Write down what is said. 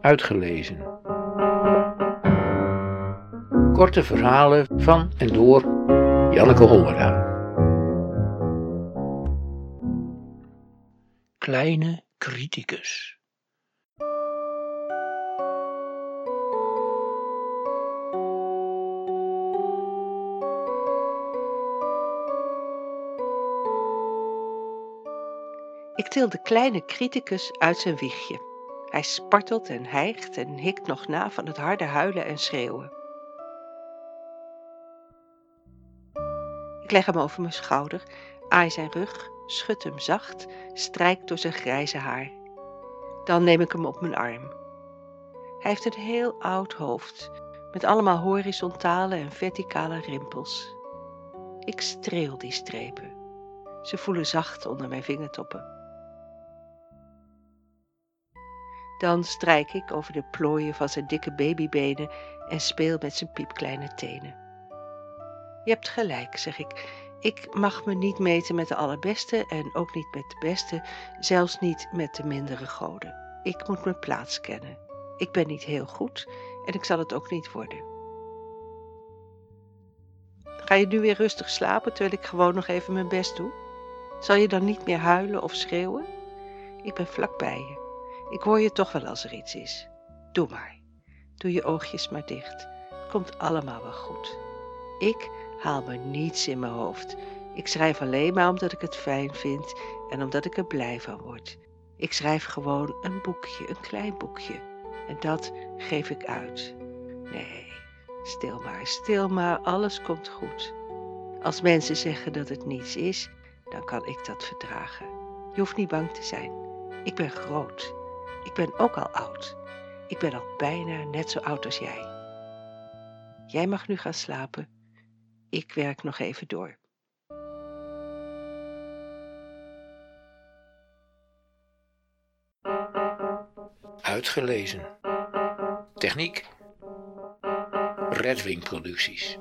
Uitgelezen. Korte verhalen van en door Janneke Hollera. Kleine criticus. Ik til de kleine criticus uit zijn wiegje. Hij spartelt en hijgt en hikt nog na van het harde huilen en schreeuwen. Ik leg hem over mijn schouder, aai zijn rug, schud hem zacht, strijk door zijn grijze haar. Dan neem ik hem op mijn arm. Hij heeft een heel oud hoofd, met allemaal horizontale en verticale rimpels. Ik streel die strepen. Ze voelen zacht onder mijn vingertoppen. Dan strijk ik over de plooien van zijn dikke babybenen en speel met zijn piepkleine tenen. Je hebt gelijk, zeg ik. Ik mag me niet meten met de allerbeste en ook niet met de beste, zelfs niet met de mindere goden. Ik moet mijn plaats kennen. Ik ben niet heel goed en ik zal het ook niet worden. Ga je nu weer rustig slapen terwijl ik gewoon nog even mijn best doe? Zal je dan niet meer huilen of schreeuwen? Ik ben vlak bij je. Ik hoor je toch wel als er iets is. Doe maar. Doe je oogjes maar dicht. Het komt allemaal wel goed. Ik haal me niets in mijn hoofd. Ik schrijf alleen maar omdat ik het fijn vind en omdat ik er blij van word. Ik schrijf gewoon een boekje, een klein boekje. En dat geef ik uit. Nee, stil maar, stil maar, alles komt goed. Als mensen zeggen dat het niets is, dan kan ik dat verdragen. Je hoeft niet bang te zijn. Ik ben groot. Ik ben ook al oud. Ik ben al bijna net zo oud als jij. Jij mag nu gaan slapen. Ik werk nog even door. Uitgelezen. Techniek. Redwing Producties.